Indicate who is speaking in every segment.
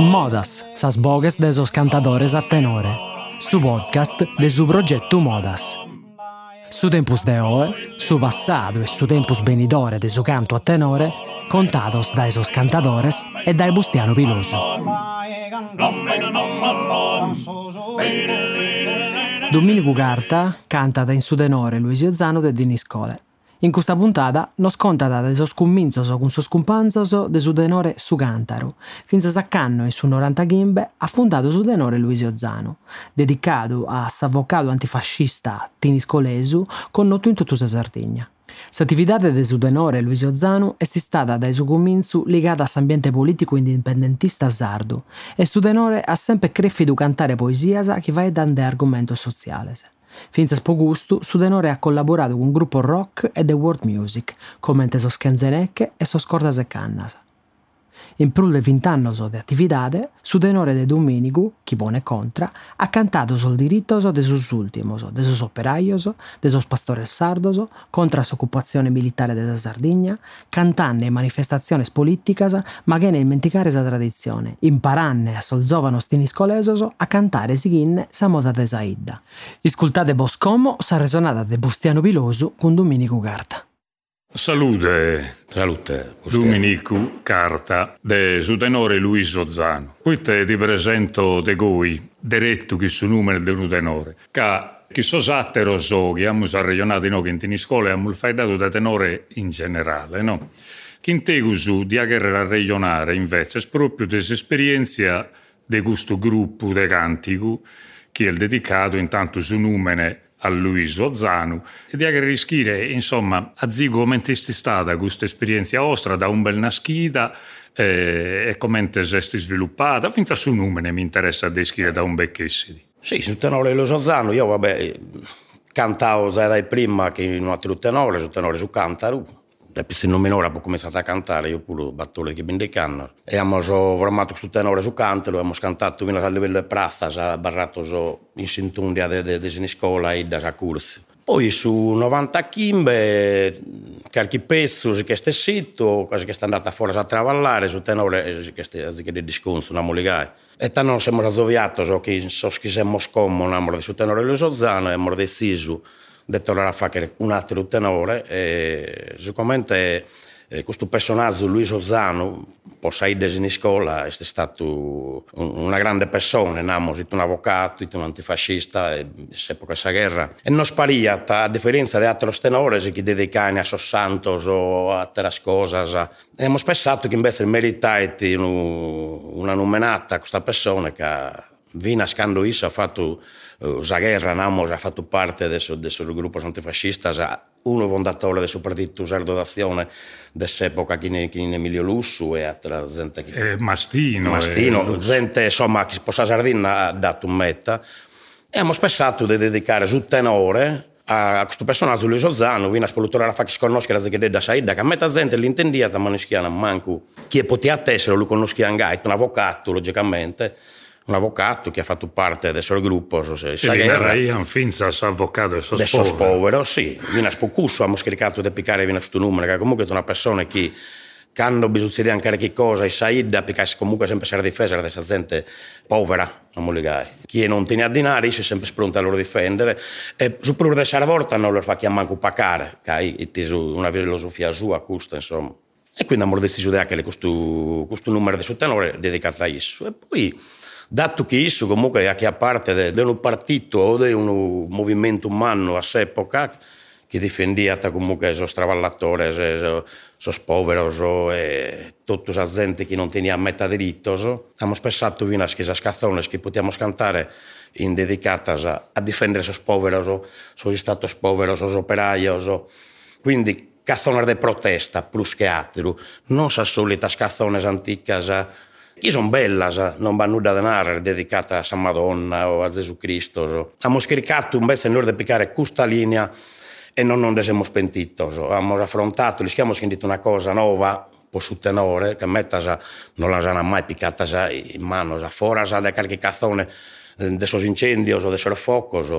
Speaker 1: Modas, sas bogues de esos cantadores a tenore. Su podcast de su progetto Modas. Su tempus de oe, su passado e su tempus benidore de su canto a tenore, contados da esos cantadores e dai Bustiano Piloso. Domenico Carta canta in su tenore Luisio Zano de Diniscole. In questa puntata nos conta da esos cumminzos con sos cumpanzos de su tenore su cantaru, finza saccanno in su 90 gimbe ha fondato su tenore Luisio Zano, dedicato a s'avvocato antifascista Tinis Colesu, connoto in tutta Sardegna. S'attività de su tenore Luisio Zanu è stata dai suo legata all'ambiente politico indipendentista sardo e su tenore ha sempre crefido cantare poesias che va dando argomento sociale. Finza po gusto, su tenore ha collaborato con gruppo rock e the world music, come sos Kenzenecche e sos Cordas e Cannas. In più di 20 anni di attività, su tenore de Domenico, chi pone contra, ha cantato sul diritto de sus ultimos, de sus operaios, de sus pastores sardos, contra l'occupazione militare della Sardegna, cantando manifestazioni politiche, ma che ne dimenticare sa tradizione, imparando a sol giovanos tiniscolesos a cantare sighin sa moda de Saidda. Iscultate Boscomo sa resonata de Bustiano Pilosu con Domenico Carta.
Speaker 2: Salute.
Speaker 3: Salute.
Speaker 2: Domenico Carta, de su tenore Luiso Zano. Qui te ti presento de goi, diretto che su numero de un tenore. Ca chi so sattero so che abbiamo sarregionato noi che in scuola abbiamo il dato da tenore in generale, no? Chi intego su di aver regionare invece è proprio dell'esperienza di questo gruppo de cantico che è dedicato intanto su numero a Luiso Zanu e di aggredire, insomma, a zigo come è stata questa esperienza vostra da un bel naschida eh, e come è sviluppata, finché a suo nome mi interessa descrivere da un becchessidi.
Speaker 3: Sì, sul tenore Luiso Zanu, io vabbè, cantavo già dai prima che in un altro tenore, sul tenore su Cantaro, se non minore ho cominciato a cantare, io pure battole che ben di canna. E abbiamo formato questo tenore su cantelo, abbiamo cantato fino a livello di prazza, abbiamo barrato in sintundia di scuola e da corso. Poi su 90 chimbe, qualche pezzo che è sito, quasi che sta andata fuori a travallare, su tenore che è di disconso, una moligai. E tanto siamo rasoviati, so che so siamo scomodi, su tenore Luis Ozzano, e abbiamo deciso detto a fare un altro tenore e sicuramente eh, questo personaggio Luis Ozzano Posaides in scuola è stato una grande persona, abbiamo un avvocato, un antifascista, all'epoca della guerra. E non sparia, a differenza di altri tenori che dedicano a sos santos o a altre cose. Abbiamo pensato che invece meritati una nominata questa persona che Vina Scandoissa ha fatto uh, la guerra, ha fatto parte del gruppo antifascista, uno fondatore del partito Sardo d'Azione dell'epoca che in Emilio Lussu e altra gente
Speaker 2: che... Eh, Mastino.
Speaker 3: Mastino, eh, gente insomma che sposa Sardina ha dato un metta e abbiamo pensato di dedicare sul tenore a questo personaggio Luis Ozzano, vina spolutore la fa che si conosce la che da Saida, che a metà gente l'intendia, ma non schiana manco chi poteva essere, lo conosce anche, un avvocato logicamente, un avvocato che ha fatto parte del suo gruppo.
Speaker 2: Se, lei è un finza avvocato
Speaker 3: del suo povero. sì. Viene a spocusso, abbiamo scaricato di piccare viene questo numero, che comunque è una persona che che hanno bisogno di anche che cosa, e Said, perché comunque sempre sarà difesa da questa gente povera, non moligare. Chi non tiene a dinari si è sempre pronto a loro difendere, e su per della volta non lo fa chiamare manco pacare, che è una filosofia sua, questa, insomma. E quindi abbiamo deciso di avere questo, questo numero di tenore dedicato a isso. E poi dato che isso comunque è parte di un partito o di un movimento umano a s'epoca che difendeva comunque stravallatori, i poveri e tutta la gente che non teneva metà diritto. Abbiamo pensato fino a queste canzoni che possiamo cantare in dedicata a difendere i poveri, gli stati poveri, gli operai. Quindi canzoni di protesta più che altro, non la solita canzoni antiche che sono belle, non vanno nulla da narrare, dedicate a San Madonna o a Gesù Cristo. Abbiamo scaricato invece in ordine di piccare questa linea e non non siamo spentiti. Abbiamo affrontato, gli abbiamo sentito una cosa nuova, un po' su tenore, che a me non la hanno mai piccata in mano, fuori da qualche cazzone, eh, de esos incendios o de esos focos,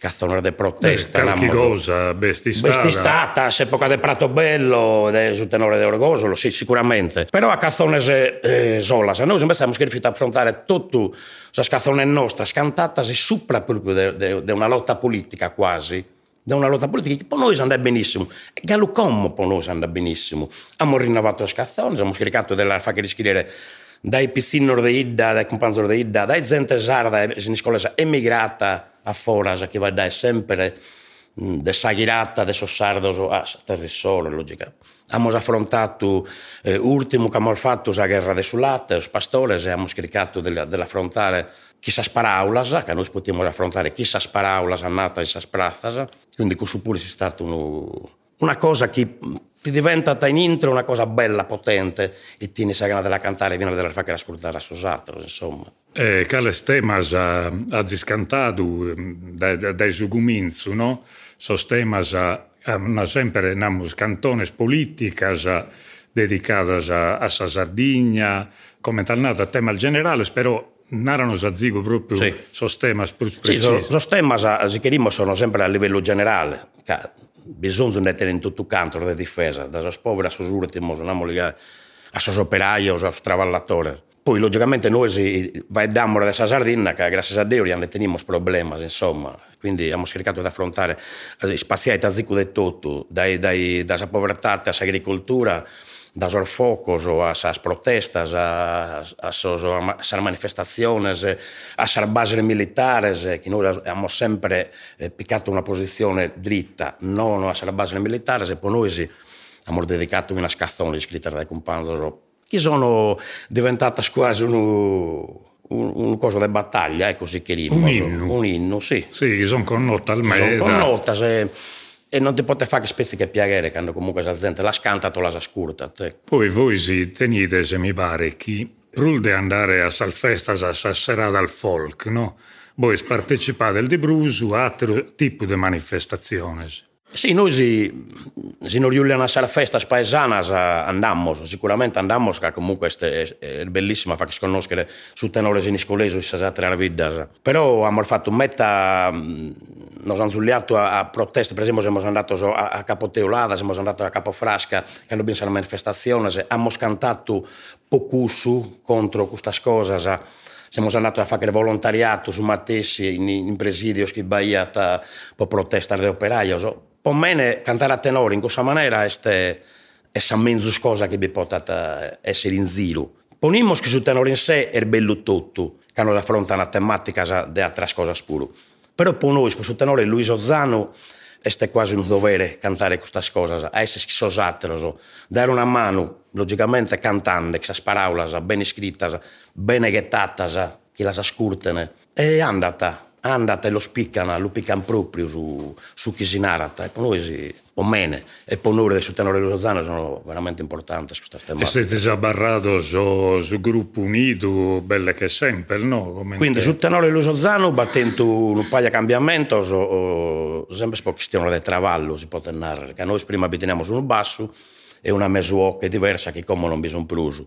Speaker 3: o cazzone di protesta.
Speaker 2: Beh, qualche cosa, bestistata.
Speaker 3: Bestistata, s'epoca del Prato Bello, sul tenore di Orgosolo, sì, sicuramente. Però a cazzone eh, sola, se noi sempre siamo riusciti a affrontare tutto, questa cazzone nostra, scantata, si supra proprio di una lotta politica quasi da una lotta politica che per noi andava benissimo e Galucommo per noi andava benissimo abbiamo rinnovato le scazzone abbiamo scaricato della faccia di scrivere dai piscinori di Idda, dai compagni di Idda, dai gente sarda, in scuola emigrata a Foras, che va da sempre de Saghirata, de Sossardos a Terrissolo, logica. Abbiamo affrontato, eh, ultimo che abbiamo fatto la guerra de Sulate, i pastori, e abbiamo scaricato dell'affrontare chissà sparaulas, che noi possiamo affrontare chissà sparaulas, annata chissà sprazas, quindi questo pure è stato un, una cosa che ti diventa in intro una cosa bella, potente, e tieni sa gana della cantare viene della fare ascoltare a sosatro, insomma.
Speaker 2: Eh, cales temas ha, ha discantato dai, dai suguminzu, no? Sos temas ha sempre namus cantones politicas dedicadas a, a sa Sardigna, come tal nata tema generale, però narano a zigo proprio sì. sos temas più precisi.
Speaker 3: Sì, sos temas, se querimo, sono sempre a livello generale, bisogna di tenere in tutto canto di difesa, da sos poveri a sos ultimos, non a sos operaios, a sos travallatori. Poi, logicamente, noi si vediamo da Sardegna che, grazie a Dio, non teniamo problemi, insomma. Quindi abbiamo cercato di affrontare, spaziare da zico di tutto, dai, dai, dalla povertà all'agricoltura, das focos ou as, as protestas, as, as, as manifestações, as bases militares, que nós abbiamo sempre piccato una posizione dritta, non as bases militares, e poi noi abbiamo dedicato una scazzone scritta dai compagni che sono diventate quasi un, un, un coso di battaglia, è così che
Speaker 2: Un inno.
Speaker 3: Un inno, sì.
Speaker 2: Sì, sono connotte al meda.
Speaker 3: Sono connotte, se e non ti potete fare spezzi che piacere quando comunque la gente la scanta o la ascolta.
Speaker 2: Poi voi si tenete, se mi pare, che prul di andare a Salfesta a serata al folk, no? Voi partecipate al di Brusu a altro tipo di manifestazioni.
Speaker 3: Sì, noi si, si non riusciamo a fare feste paesanas, andiamo, sicuramente andiamo, che comunque è, bellissima, fa sconoscere su tenore in scolese e sa tre vita. Però abbiamo fatto metta, mm, nos hanno zugliato a, a proteste, per esempio siamo andati a, a Capoteolada, siamo andati a Capofrasca, che hanno pensato alla manifestazione, abbiamo cantato pocusso contro queste cose, siamo andati a fare volontariato su Matessi in, in presidio, schibaia, per protestare le operaie, so. Per me cantare a tenore in questa maniera è essa mezzo cosa che vi potete essere in giro. Ponimmo che sul tenore in sé è bello tutto, che non affronta una tematica di altre cose pure. Però per noi, sul tenore Luiso Zano, è quasi un dovere cantare queste cose, a essere schisosatero, dare una mano, logicamente cantando, sa paraulas ben scritte, ben ghettate, che la ascoltano, e andata andate e lo spiccano, lo piccano proprio su, su chi si narrata. E per noi si, o meno, e per noi del tenore Lozano sono veramente importanti su queste
Speaker 2: tematiche. E siete già barrato su, su gruppo unito, belle che sempre, no?
Speaker 3: Come Quindi sul tenore Lozano, battendo un paio di cambiamenti, so, sempre un po' questione del travallo, si può narrare, che noi prima abitiamo su un basso e una mesuoca diversa che come non bisogna più.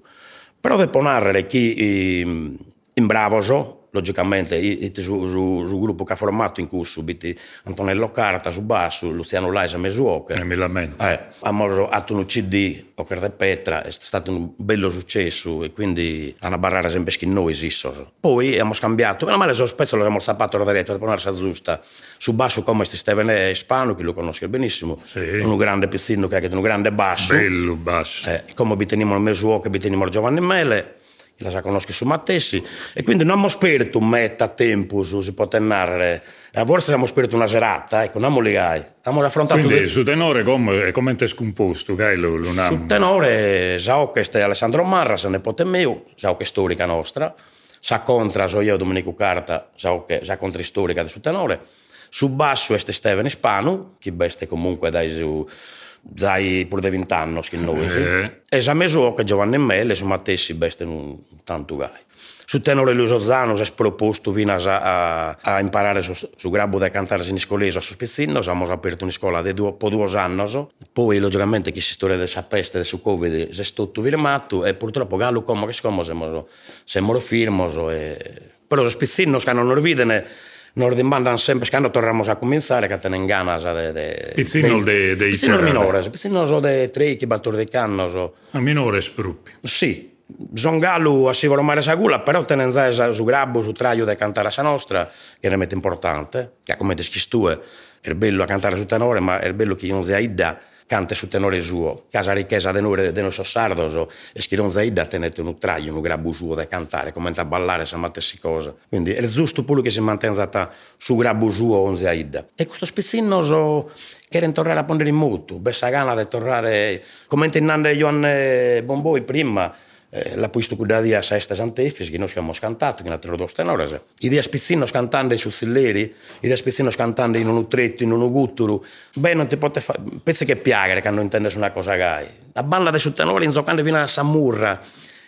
Speaker 3: Però devo narrare chi in bravo so, logicamente su, su, su gruppo che ha formato in cui subito Antonello Carta su basso, Luciano Laisa Mesuoca.
Speaker 2: E mi lamento.
Speaker 3: Eh, abbiamo fatto un CD, Ocar de Petra, è stato un bello successo e quindi hanno barrare sempre che noi esistono. Poi abbiamo scambiato, meno male, so spezzo l'abbiamo zappato da diretto, per ponersi giusta. Su basso come Steven Spano, che lo conosce benissimo,
Speaker 2: sì.
Speaker 3: un grande pizzino che ha un grande basso.
Speaker 2: Bello basso.
Speaker 3: Eh, come abiteniamo il Mesuoca, abiteniamo Giovanni Mele la sa conosco su Mattessi e quindi non abbiamo spirito metta tempo su si può narrare a volte abbiamo spirito una serata ecco non abbiamo abbiamo affrontato
Speaker 2: quindi
Speaker 3: de...
Speaker 2: su tenore come, come è scomposto che
Speaker 3: su tenore so che è Alessandro Marra se ne nipote mio so che è storica nostra. Sa contra so io Domenico Carta so che sa contra storica su tenore. Su basso è Steven Spanu che beste comunque dai su dai pur de 20 anni che noi eh. e sa meso che Giovanni Melle su Mattessi beste un tanto gai. Su tenore Lucio Zano si è proposto fino a, a, a imparare su, su grabbo da cantare in scolese a su spezzino abbiamo aperto una scuola di due, po' due anni poi logicamente che si storia della peste del covid si è stato firmato e purtroppo Gallo come che siamo siamo, siamo firmo e... però lo spezzino che non lo vedono nos demandan sempre cando tornamos a comenzare che tenen ganas de, de
Speaker 2: pizzino de, de
Speaker 3: pizzino minores so de treichi battor cannos o...
Speaker 2: a minores gruppi
Speaker 3: sì Son Gallo a Sivolo Mare Sagula, però tenen su grabbo, su traio de cantare a sa nostra, che è molto importante, che come deschi tu, è bello a cantare su tenore, ma è bello che io non sia cante su tenore suo. Casa ricchezza de noi, de noi sardos, e si idea tenete un traio, un grabbo suo da cantare, come a ballare, sa matessi cosa. Quindi è giusto pure che si mantenga su grabbo suo, non si idea. E questo spezzino so, che tornare a pondere in muto, bessa gana di tornare, come intendendo Ioanne Bomboi prima, la puisto cudadia a sesta santefis, che noi abbiamo cantato, che non dos tenores. Idea spizzino cantando su Silleri, idea spizzino cantando in un utretto, in un gutturu. Beh, non ti pote fare, pezzi che piagare che non intendi una cosa gai. La banda su tenore in giocando fino a Samurra.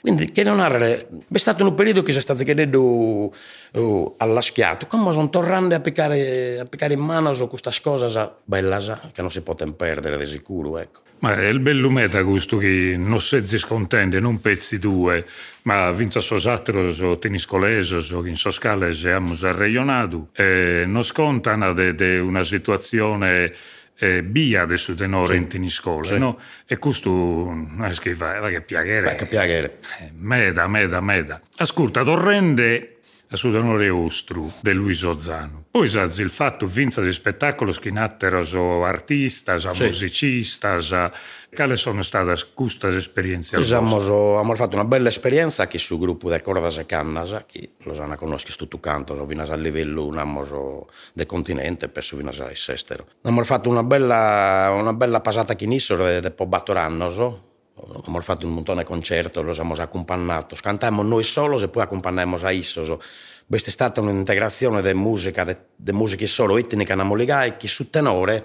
Speaker 3: Quindi, che non è stato un periodo che si sta chiedendo uh, all'aschiato, come sono tornando a piccare, a piccare in mano su questa cosa bella che non si può perdere di sicuro, ecco.
Speaker 2: Ma è il bello meta questo che non si scontende, non pezzi due, ma vinta sosatero so teniscoleso, so in soscale siamo arreionato, e non scontano di una situazione eh, via adesso tenore sì. in teniscola, sì. no? E questo non è che fa, che piacere.
Speaker 3: Che piacere.
Speaker 2: Eh, meda, meda, meda. Ascolta, torrende a sudanore ostru de Luiso Zano. Poi il fatto vinta di spettacolo schinattero so artista, so sì. musicista, so... quali sono state queste esperienze?
Speaker 3: Abbiamo so, fatto una bella esperienza che sul gruppo di Cordas e Cannas, che lo sanno conosci tutto canto, so, a livello so, del continente, penso vinas a estero. Abbiamo fatto una bella, una bella passata che nisso di Pobattoranno, so, abbiamo fatto un montone di concerti, lo abbiamo accompagnato, cantiamo noi solo e poi accompagniamo a Issoso. Questa è stata un'integrazione di musica, di musiche solo etniche namoligate, che su tenore,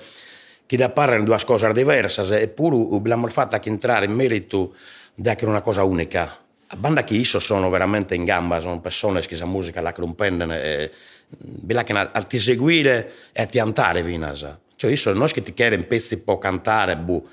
Speaker 3: che da parlare due cose diverse, eppure abbiamo fatto anche entrare in merito di una cosa unica. La banda che io sono veramente in gamba, sono persone che la musica la comprendono e bisogna a ti seguire e a ti andare, Vinasa. Cioè, io sono noi che ti chiedono pezzi per cantare, buh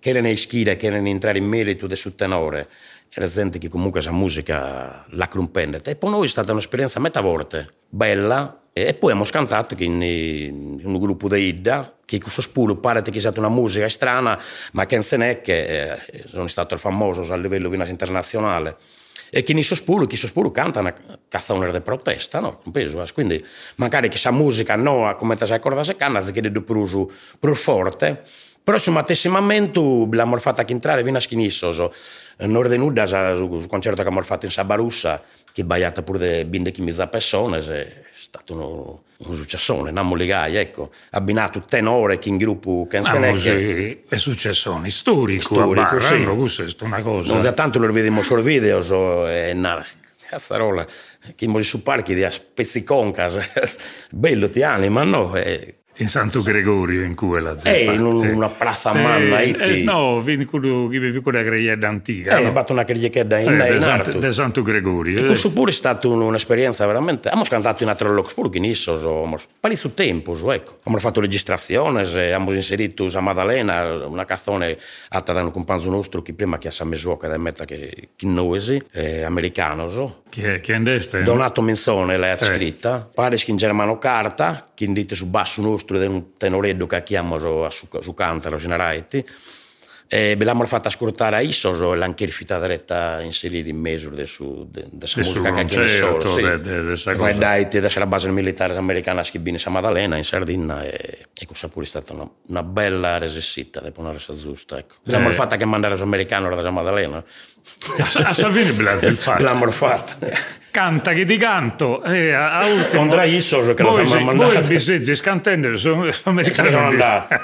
Speaker 3: che ne ischire, che ne entrare in merito del suo tenore, era gente che comunque sa musica la comprende. E per noi è stata un'esperienza metà volte bella e poi abbiamo cantato in, un gruppo di Idda che questo spuro pare che sia stata una musica strana ma che non è che eh, sono stato famoso a livello internazionale e che in questo spuro, chi spuro canta una canzone di protesta, no? Penso, quindi magari che sa musica no, come accordato se canta, si chiede più, più forte però insomma, tessimamento l'abbiamo fatto anche entrare fino a schinissoso. Non retenuta sul concerto che abbiamo fatto in Sabarussa, che è baiata pure di 20 persone, è stato uno, un successone, non legai, ecco. Abbinato tenore che in gruppo
Speaker 2: canzone. Che... È successone storico, storico barra, sì. no, questa è una cosa.
Speaker 3: Non tanto lo vediamo solo video, so, è una cazzarola, che mi su parchi di spezziconca, bello ti anima, no? È
Speaker 2: in Santo Gregorio, in cui la
Speaker 3: zia. Eh, in una plaza manna.
Speaker 2: Eh, eh, no, vieni che vive quella greglietta antica.
Speaker 3: Eh, no? fatto una greglietta in,
Speaker 2: eh,
Speaker 3: in
Speaker 2: Santo, de Santo Gregorio.
Speaker 3: E questo pure è stata un'esperienza veramente... Abbiamo cantato in altri luoghi, pure che nisso, so, pari su tempo, ecco. Abbiamo fatto registrazioni, abbiamo inserito a Maddalena una canzone atta da un compagno nostro che prima che a San Mesuoca da metta che, che noesi, eh, americano, so.
Speaker 2: Chi è, chi è in
Speaker 3: Donato Menzone l'ha eh. scritta. Pare che in germano carta, che indite su basso nostro nostro un tenoreddo che chiamo su, su cantaro, in Araiti, e l'abbiamo fatta ascoltare a Issoso e l'anche rifita diretta inserire in mezzo di questa musica che chiama solo. Sì. E dai, adesso la base militare americana a Schibini San Maddalena in Sardegna e, e questa pure è stata una, una bella resessita, dopo una resa giusta. Ecco. L'abbiamo eh. fatta che mandare su americano da San Maddalena.
Speaker 2: A Salvini il fatto.
Speaker 3: L'abbiamo fatta
Speaker 2: canta che ti canto. E a, a ultimo
Speaker 3: Andrà Isso che voi,
Speaker 2: lo mandato voi bisogna scantendo sono americani sono andati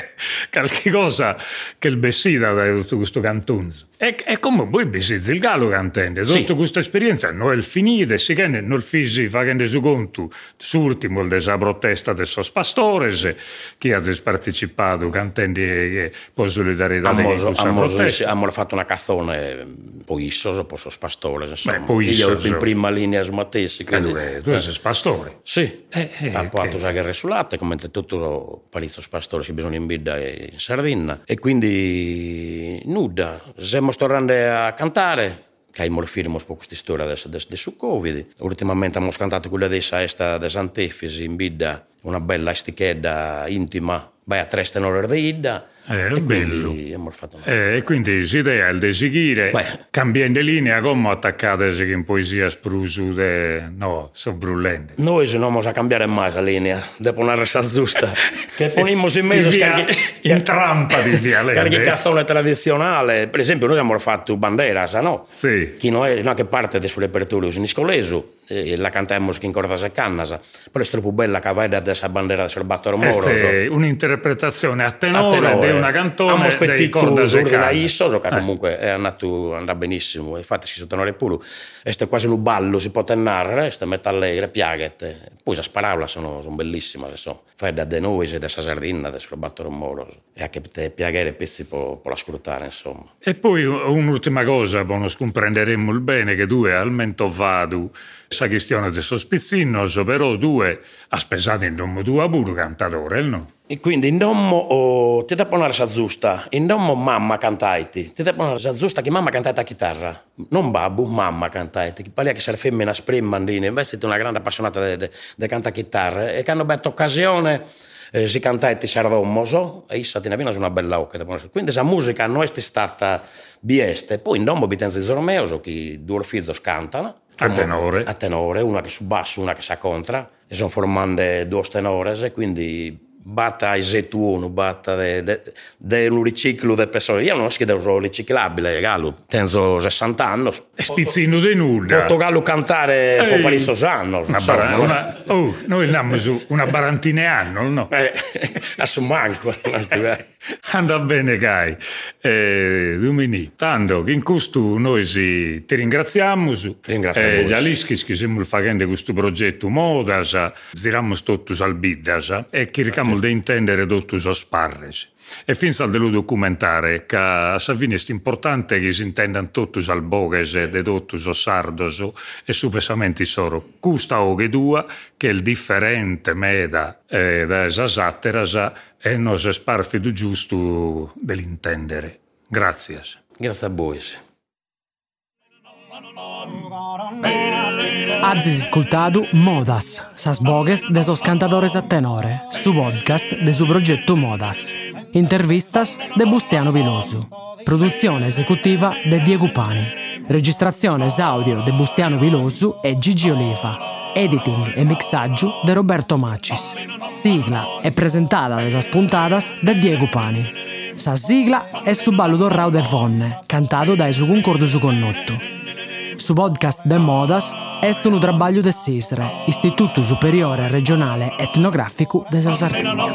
Speaker 2: qualche cosa che il bessida da tutto questo cantunzo e, e come voi bisogna il gallo cantando tutta sì. questa esperienza non è finita si che non fisi facendo su conto sull'ultimo della protesta del sos pastores che ha partecipato cantando e poi solidarietà
Speaker 3: abbiamo fatto una cazzone poi Isso poi sos pastores insomma Beh, poi io smatessi.
Speaker 2: Quindi, eh, tu sei pastore?
Speaker 3: Sì, eh, eh, ha fatto okay. guerra sull'atte, come tutto lo parizzo pastore si bisogna in bidda in Sardegna. E quindi nuda, siamo tornando a cantare, che abbiamo firmo per questa storia adesso, adesso, adesso Covid. Ultimamente abbiamo cantato quella dessa esta de Sant'Efesi in bidda, una bella estichedda intima, vai a tre stenore di Idda
Speaker 2: eh, è bello. Eh, e quindi l'idea è di seguire, Beh. cambiando linea come attaccate in poesia sprusude, no, sono brullente.
Speaker 3: Noi se non possiamo cambiare mai la linea, dopo una resa giusta, che ponimmo in mezzo
Speaker 2: scarichi, in trampa di via
Speaker 3: Carichi cazzone tradizionale, per esempio noi abbiamo fatto Banderas, no?
Speaker 2: Sì.
Speaker 3: Chi non è, no, che parte del suo repertorio in iscoleso, eh, la cantiamo in corda a cannasa, però è troppo bella che va da questa bandiera del Serbatore Moro.
Speaker 2: È un'interpretazione a tenore, a tenore una cantone dei corda
Speaker 3: secana. Isso, che eh. comunque è andato andà benissimo, infatti si tenore pure. È quasi un ballo, si può tenere, è metà allegre, piaghette. Poi le parole sono, sono bellissime, sono. Fai da de noi, da Sardina, da Serbatore Moro. E anche te piaghere pezzi può, può ascoltare, insomma.
Speaker 2: E poi un'ultima cosa, buono scomprenderemo il bene che due al mento vado sa questione del sospizzino, però due. Ha spesato in nome tua pure cantatore, no?
Speaker 3: E quindi in nome oh, ti devo ponere la giusta, in nome mamma cantaiti, ti devo ponere la giusta che mamma cantaita a chitarra, non babbo, mamma cantaiti, che parla che sei femmina spremmandina, invece è una grande appassionata di cantare chitarra e che hanno detto occasione eh, si cantaiti sardommoso e issa ti ne una bella occhia. Quindi la musica non è stata bieste, poi in nome bitenza di Zormeo, che due figli cantano,
Speaker 2: a tenore.
Speaker 3: A tenore, una che su basso, una che sa contra, e sono formando due tenores, quindi batta i zetuno, batta de, de, de un riciclo di persone. Io non so che devo riciclabile, gallo. Tengo 60 anni.
Speaker 2: E spizzino di nulla.
Speaker 3: Portogallo cantare un po' per questo anno.
Speaker 2: Una, bara, una, oh, noi andiamo su una barantine anno, no?
Speaker 3: Eh, adesso manco.
Speaker 2: Anda bene, Kai. Eh, Domini, tanto che in questo noi si, ti ringraziamo.
Speaker 3: Ringraziamo. Eh,
Speaker 2: già lì che stiamo facendo questo progetto Modas, giriamo tutto al Bidas e che ricamo di intendere tutto so sparres. E al dello documentare che a Savini è importante che si intendano tutti al boghese, de tutti os sardos e supesamente soro. Custa o che dua che il differente meda eh, da esasatteras e non si sparfido giusto dell'intendere. Grazie.
Speaker 3: Grazie a voi.
Speaker 1: Azis ascoltado Modas, sas bogues de sos cantadores a tenore, su podcast de su progetto Modas. Intervistas de Bustiano Vilosu. Produzione esecutiva de Diego Pani. Registrazione audio de Bustiano Vilosu e Gigi Oliva. Editing e mixaggio de Roberto Macis. Sigla è presentata de sas puntadas de Diego Pani. Sa sigla è su ballo d'orrao de Fonne, cantato da su concordo su connotto. Su podcast de Modas est un trabalho de SISRE, Istituto Superiore Regionale Etnografico de Sardegna.